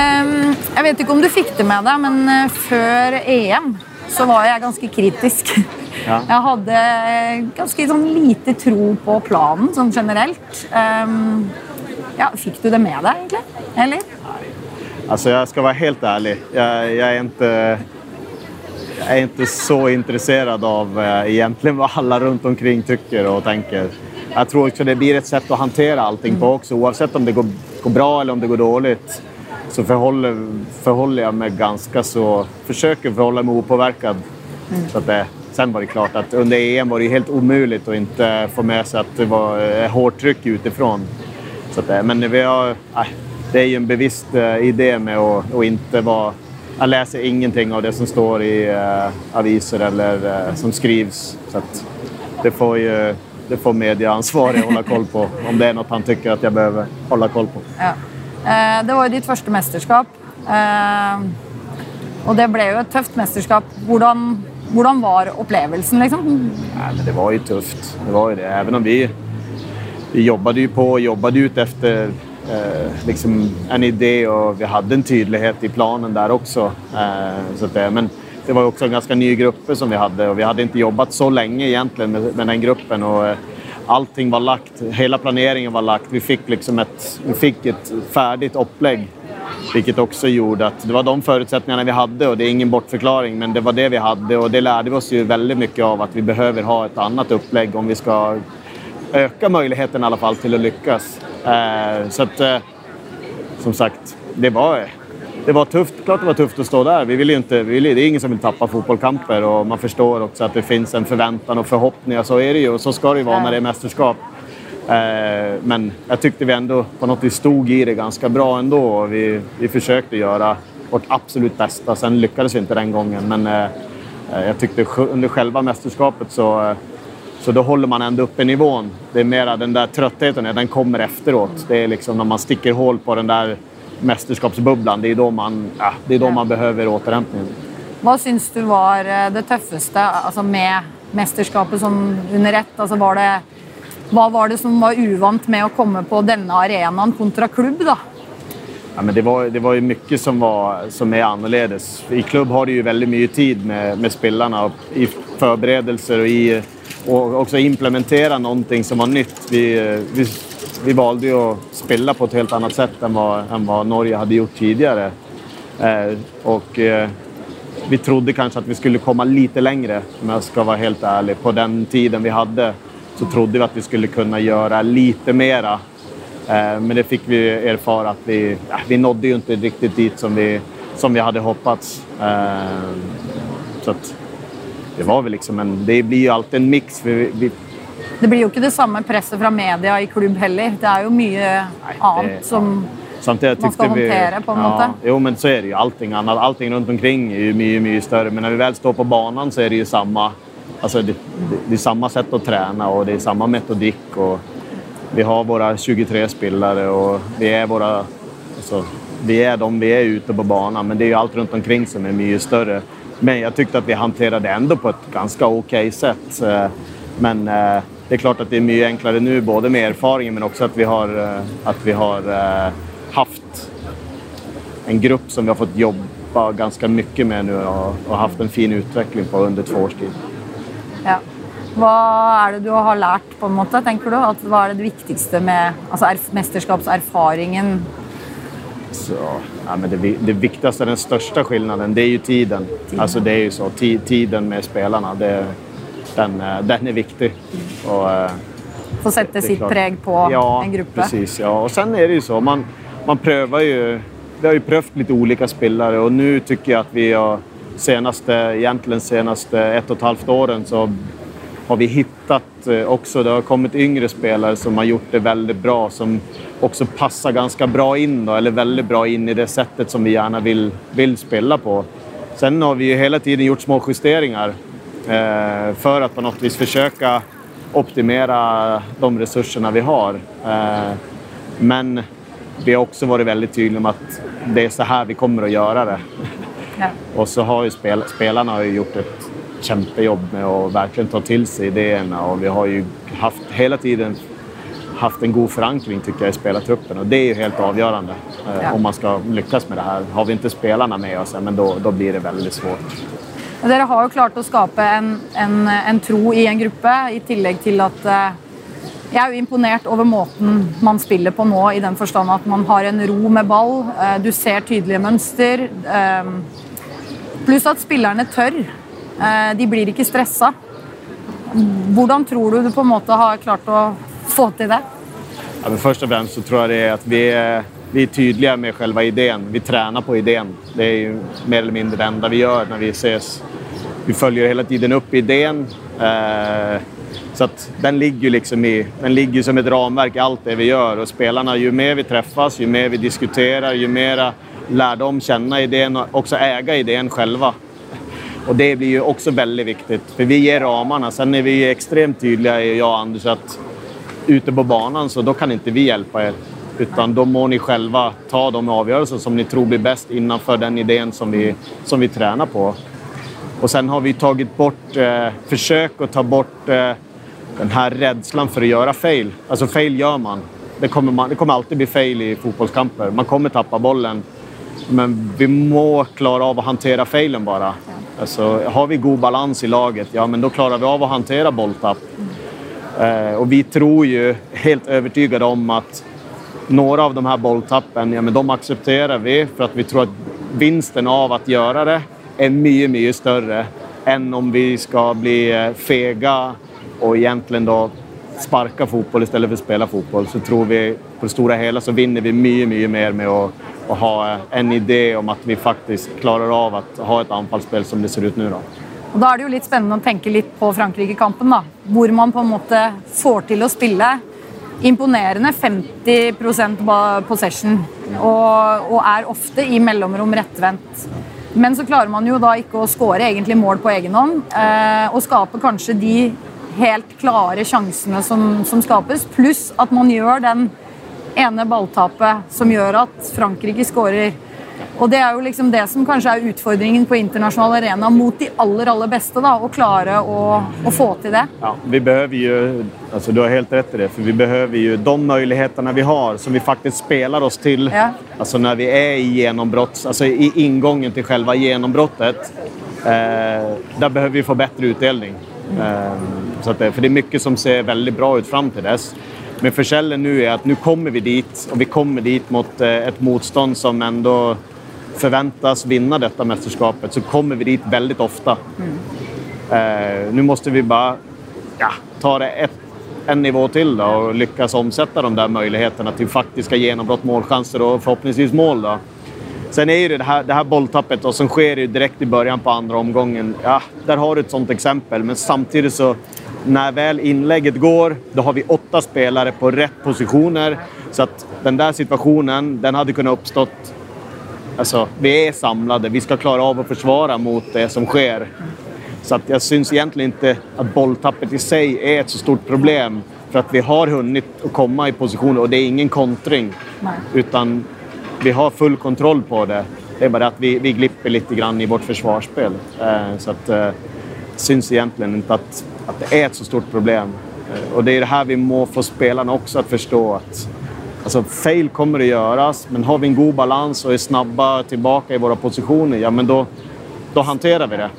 Ehm, jeg vet ikke om du fikk det med deg, men eh, før EM så var jeg ganske kritisk. Jeg hadde ganske sånn lite tro på planen sånn generelt. Um, ja, fikk du det med deg, egentlig? Eller? Altså, jeg skal være helt ærlig. Jeg, jeg er ikke jeg er ikke så interessert av eh, egentlig hva alle rundt omkring tykker og tenker. Jeg tror også det blir et sett å håndtere allting på også, Oavsett om det går, går bra eller om det går dårlig. så forholder, forholder jeg meg ganske så... å forholde meg opåverkad. Så att det, sen var det klart att under EM var det helt omöjligt att inte få med sig att det var eh, hårt tryck utifrån. Eh, men vi har, nej, det är ju en bevisst eh, idé med att, att inte vara... Jag läser ingenting av det som står i uh, aviser eller uh, som skrivs. Så det får ju det får medieansvarig hålla koll på. Om det är något han tycker att jag behöver hålla koll på. Ja. Eh, Det var jo ditt første mesterskap. Eh, Og det ble jo et tøft mesterskap. Hvordan, hvordan var opplevelsen, liksom? Men det var jo tufft. Det var jo det. Even om vi, vi jobbade jo på og jobbet ut efter eh, liksom en idé og vi hadde en tydelighet i planen der også. Eh, det, men det var jo også en ganske ny gruppe som vi hadde, og vi hadde ikke jobbat så lenge egentlig med, med den gruppen. og eh, Allting var lagt, hela planeringen var lagt. Vi fikk liksom et, vi fick ett färdigt upplägg vilket också gjorde att det var de förutsättningarna vi hade och det är ingen bortförklaring men det var det vi hade och det lärde vi oss ju väldigt mycket av att vi behöver ha ett annat upplägg om vi ska öka möjligheten i alla fall till att lyckas. Eh, så att eh, som sagt, det var, det var tufft. Klart det var tufft att stå där. Vi vill inte, vi vill, det är ingen som vill tappa fotbollkamper och man förstår också att det finns en förväntan och förhoppningar. Så är det ju och så ska det ju vara när det är mästerskap. Eh, men jag tyckte vi ändå på något vis stod i det ganska bra ändå. Vi, vi försökte göra vårt absolut bästa. Sen lyckades vi inte den gången. Men eh, eh, jag tyckte under själva mästerskapet så, så då håller man ändå uppe nivån. Det är mera den där tröttheten, den kommer efteråt. Det är liksom när man sticker hål på den där mästerskapsbubblan. Det är då man, ja, det är då man behöver återhämtningen. Hva syns du var det tøffeste altså med mesterskapet som under ett? Altså var det, hva var det som var uvant med å komme på denne arenaen kontra klubb? da? Ja, det, var, det var mycket som, var, som er annerledes. I klubb har du jo veldig mye tid med, med spillerne. i forberedelser og i, og også implementere noe som var nytt. Vi, vi, vi valgte att spela på et helt annet sett enn hva, enn hva Norge hadde gjort tidligere. Eh, og eh, vi trodde kanskje at vi skulle komme litt lenger, om jeg skal være helt ærlig, På den tiden vi hade så trodde vi att vi skulle kunna göra lite mera. Eh, Men det fick vi erfara att vi, ja, vi nådde ju inte riktigt dit som vi, som vi hade hoppats. Eh, Så det var väl liksom en, det blir ju alltid en mix. Vi, vi, Det blir jo ikke det samme presset fra media i klubb heller. Det er jo mye annet som Samtidig Man skal håndtere, på en ja, måte. Jo, men så er det jo Allting annet. Allting rundt omkring er jo mye, mye større. Men når vi vel står på banen, så er det jo samma... Alltså det, det, det är samma sätt att träna och det är samma metodik. Och vi har våra 23 spelare och vi är våra... Alltså, vi är de vi är ute på banan, men det är ju allt runt omkring som är mycket större. Men jag tyckte att vi hanterade ändå på ett ganska okej sätt. Eh, Men eh, det är klart att det är mycket enklare nu, både med erfarenhet men också att vi har, eh, att vi har haft en grupp som vi har fått jobba ganska mycket med nu och haft en fin utveckling på under två års tid. Ja. Hva er det du har lært, på en måte, tenker du? At, hva er det viktigste med altså, erf mesterskapserfaringen? Så, ja, men det, det viktigste, den største skillnaden, det er jo tiden. Alltså det er jo så, ti, tiden med spillerne, den, eh, den er viktig. Och, eh, Få sette sitt preg på ja, en gruppe? precis. Ja. Og sen er det jo så, man, man prøver jo Vi har jo prøvd litt ulike spillere, og nå syns jeg at vi har senaste, egentligen senaste ett och ett halvt åren så har vi hittat eh, också, det har kommit yngre spelare som har gjort det väldigt bra, som också passar ganska bra in då, eller väldigt bra in i det sättet som vi gärna vill, vill spela på. Sen har vi ju hela tiden gjort små justeringar eh, för att på något vis försöka optimera de resurserna vi har. Eh, men vi har också varit väldigt tydliga med att det är så här vi kommer att göra det. Ja. Och så har ju spel, spelarna har gjort ett kämpejobb med att verkligen ta till sig idéerna och vi har ju haft, hela tiden haft en god förankring tycker jag i spelartruppen och det är ju helt avgörande eh, Ja. om man ska lyckas med det här. Har vi inte spelarna med oss, men då, då blir det väldigt svårt. Og Dere har jo klart å skape en, en, en tro i en gruppe, i tillegg til at eh, jeg er jo imponert over måten man spiller på nå, i den forstand at man har en ro med ball, eh, du ser tydelige mønster. eh, Pluss at spillerne tør. Eh, De blir ikke stressa. Hvordan tror du du på en måte har klart å få til det? Ja, men först och främst så tror jeg det er at vi vi er tydelige med själva ideen. Vi trener på ideen. Det er jo mer eller mindre det enda vi gjør når vi ses. Vi følger hele tiden opp ideen. Eh, så den ligger liksom i, den ligger som et ramverk i alt det vi gjør. Og spillerne, jo mer vi treffes, jo mer vi diskuterer, jo mer lär dem känna idén och också äga idén själva. Och det blir ju också väldigt viktigt. För vi ger ramarna. Sen är vi ju extremt tydliga, jag och Anders, att ute på banan så då kan inte vi hjälpa er. Utan då må ni själva ta de avgörelser som ni tror blir bäst innanför den idén som vi, som vi tränar på. Och sen har vi tagit bort, eh, försök att ta bort eh, den här rädslan för att göra fail. Alltså fail gör man. Det kommer, man, det kommer alltid bli fail i fotbollskamper. Man kommer tappa bollen. Men vi må klara av å håndtere feilen bare. Ja. Altså, har vi god balans i laget, ja men da klarer vi av att hantera bolltapp. Eh, og vi tror jo, helt overbevist om at noen av de her bolltappen, ja men de accepterar vi for att vi tror at vinsten av å gjøre det er mye, mye større enn om vi skal bli eh, fega og egentlig då sparka fotboll istället för att spela fotboll. Så tror vi på det stora hela så vinner vi mye, mye mer med å, å ha en idé om at vi faktisk klarer av att ha et anfallsspill som det ser ut nå. Og Da er det jo litt spennende å tenke litt på Frankrike-kampen, da. Hvor man på en måte får til å spille imponerende 50 ba- possession, og, og er ofte i mellomrom rettvendt. Men så klarer man jo da ikke å skåre egentlig mål på egen hånd, eh, og skape kanskje de helt klare sjansene som, som skapes, pluss at man gjør den ene balltapet som gjør at Frankrike skårer. Og det er jo liksom det som kanskje er utfordringen på internasjonal arena mot de aller, aller beste, da, å klare å, å få til det. Ja, vi behøver ju, altså du har helt rett i det, for vi behøver jo de mulighetene vi har som vi faktisk spiller oss til Ja. altså når vi er i genombrott, altså i ingången til selve gjennombruddet. Eh, där behøver vi få bedre utdelning. Eh, så det, för det är mycket som ser väldigt bra ut fram till dess. Men försällen nu är att nu kommer vi dit och vi kommer dit mot eh, ett motstånd som ändå förväntas vinna detta mästerskapet. Så kommer vi dit väldigt ofta. Mm. nu måste vi bara ja, ta det ett, en nivå till då och lyckas omsätta de där möjligheterna till faktiska genombrott, målchanser och förhoppningsvis mål. Då. Sen är ju det här, det här bolltappet då, som sker ju direkt i början på andra omgången. Ja, där har du ett sånt exempel. Men samtidigt så när väl inlägget går, då har vi åtta spelare på rätt positioner. Så att den där situationen, den hade kunnat uppstått Alltså, vi är samlade. Vi ska klara av att försvara mot det som sker. Så att jag syns egentligen inte att bolltappet i sig är ett så stort problem. För att vi har hunnit att komma i positioner och det är ingen kontring. Nej. Utan vi har full kontroll på det. Det er bare at vi, vi glipper litt i vårt forsvarsspill. Eh, så att eh, syns egentligen ikke at, at, det er et så stort problem. Eh, og det er det her vi må få spelarna også å forstå. at altså, fail kommer å gjøres, men har vi en god balans og er snabba tilbake i våre positioner, ja men da håndterer vi det.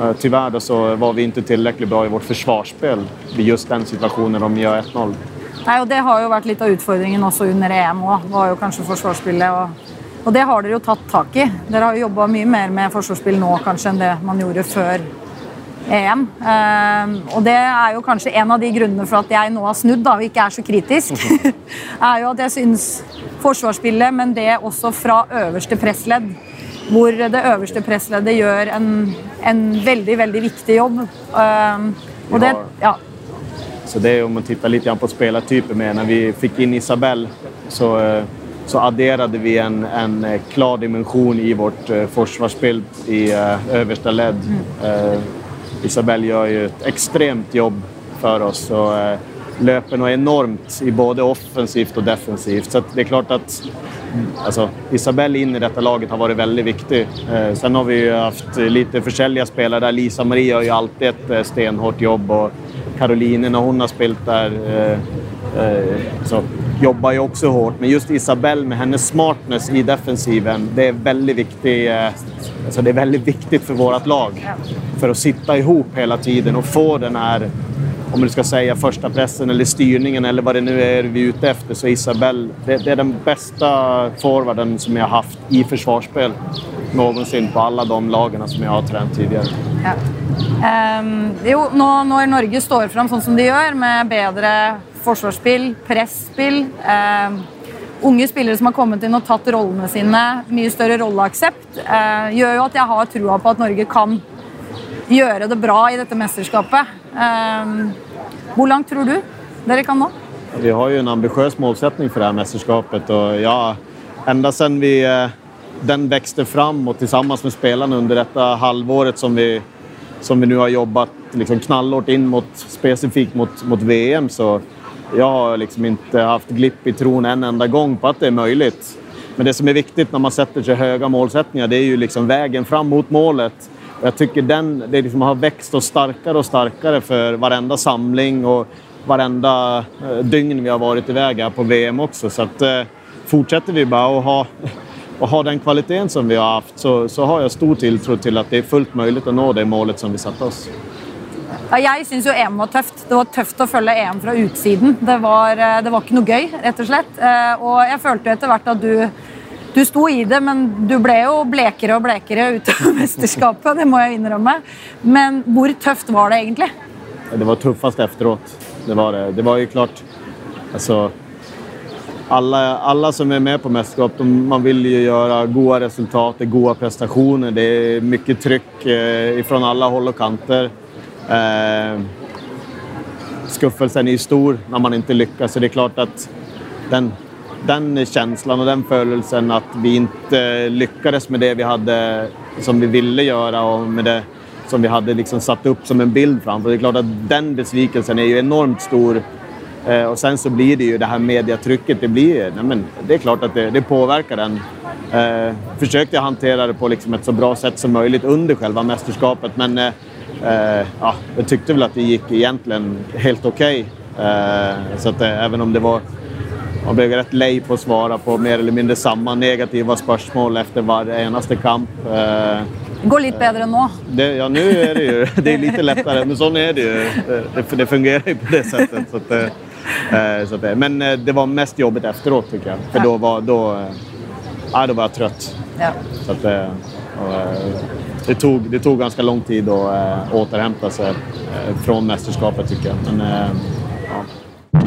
Eh, så var vi ikke tilstrekkelig bra i vårt forsvarsspill i just den situasjonen de gjør 1-0. Nei, og Det har jo vært litt av utfordringen også under EM òg. Var jo kanskje forsvarsspillet. Og, og det har dere jo tatt tak i. Dere har jo jobba mye mer med forsvarsspill nå kanskje enn det man gjorde før EM. Eh, og det er jo kanskje en av de grunnene for at jeg nå har snudd da, og ikke er så kritisk. er jo at jeg syns forsvarsspillet, men det også fra øverste pressledd, hvor det øverste pressleddet gjør en, en veldig, veldig viktig jobb. Um, og det, ja, Så det är om man tittar lite på spelartyper med. När vi fick in Isabel så, eh, så adderade vi en, en eh, klar dimension i vårt eh, försvarsspel i översta led. Eh, Isabel gör ju ett extremt jobb för oss och löper nog enormt i både offensivt och defensivt. Så att det är klart att alltså, Isabel in i detta laget har varit väldigt viktig. Eh, sen har vi ju haft lite försäljliga spelare där. Lisa Maria har ju alltid ett stenhårt jobb och Caroline när hon har spelat där eh, eh, så jobbar ju också hårt. Men just Isabelle med hennes smartness i defensiven, det är väldigt viktigt. Eh, alltså det är väldigt viktigt för vårt lag. För att sitta ihop hela tiden och få den här om du ska säga första pressen eller styrningen eller vad det nu är vi är ute efter så Isabel, det, det är den bästa forwarden som jag har haft i försvarsspel någonsin på alla de lagene som jag har tränat tidigare. Ja. Um, jo, nå når Norge står fram sånn som de gjør, med bedre forsvarsspill, presspill um, Unge spillere som har kommet inn og tatt rollene sine, mye større rolleaksept, uh, gjør jo at jeg har trua på at Norge kan gjøre det bra i dette mesterskapet. Ehm, hvor langt tror du dere kan nå? Vi har jo en ambisiøs målsetting for dette mesterskapet. og ja, Enda siden vi, eh, den vokste fram og sammen med spillerne under dette halvåret som vi, som vi nå har jobbet liksom knallhardt inn mot, spesifikt mot, mot VM så jeg har liksom ikke haft glipp i troen en enda gang på at det er mulig. Men det som er viktig når man setter seg høye målsettinger, det er jo liksom veien fram mot målet. Jag tycker den det liksom har växt och starkare och starkare för varenda samling och varenda eh, dygn vi har varit iväg här på VM också. Så att, eh, fortsätter vi bara att ha, att ha den kvaliteten som vi har haft så, så har jag stor tilltro till att det är fullt möjligt att nå det målet som vi satte oss. Ja, jeg syns jo EM var tøft. Det var tøft å følge EM fra utsiden. Det var, eh, det var ikke noe gøy, rett og slett. Eh, Og jeg følte etter hvert at du, du sto i det, men du ble jo blekere og blekere utover mesterskapet. Det må jeg innrømme. Men hvor tøft var det egentlig? Det var tøffest efteråt. Det var det. Det var jo klart, Altså alle, alle som er med på mesterskap, man vil jo gjøre gode resultater, gode prestasjoner. Det er mye trykk eh, fra alle håll og kanter. Eh, skuffelsen er stor når man ikke lykkes. så det er klart at den, den känslan och den følelsen at vi ikke lyckades med det vi hade som vi ville gjøre og med det som vi hadde liksom satt opp som en bild framför. Det är klart att den besvikelsen er ju enormt stor. Eh, og sen så blir det ju det här mediatrycket. Det, blir, nej men, det är klart att det, det påverkar den. Eh, å hantera det på liksom ett så bra sätt som möjligt under själva mästerskapet. Men eh, eh, ja, jag tyckte väl att det gikk egentligen helt okej. Eh, så att eh, om det var man blev rätt lei på att svara på mer eller mindre samma negativa spörsmål efter varje eneste kamp. Eh, Det går litt bedre nå. det, ja, nu är det ju det är lite lättare, men så är det ju. Det, det fungerar ju på det sättet. Så att, eh, så att, men eh, det var mest jobbigt efteråt tycker jag. För då var, då, eh, ja, då var jag trött. Ja. Så att, eh, och, eh, det, tog, det tog ganska lång tid att eh, återhämta sig eh, från mästerskapet tycker jag. Men, eh, ja.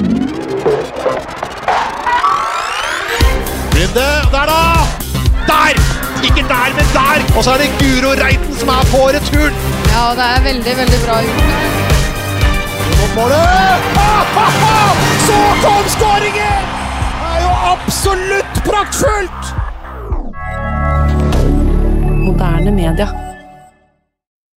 Ikke der, men der! Og så er det Guro Reiten som er på returen. Ja, det er veldig, veldig bra gjort. Målet! Ah, ah, ah! Så kom skåringen! Det er jo absolutt praktfullt! Moderne media.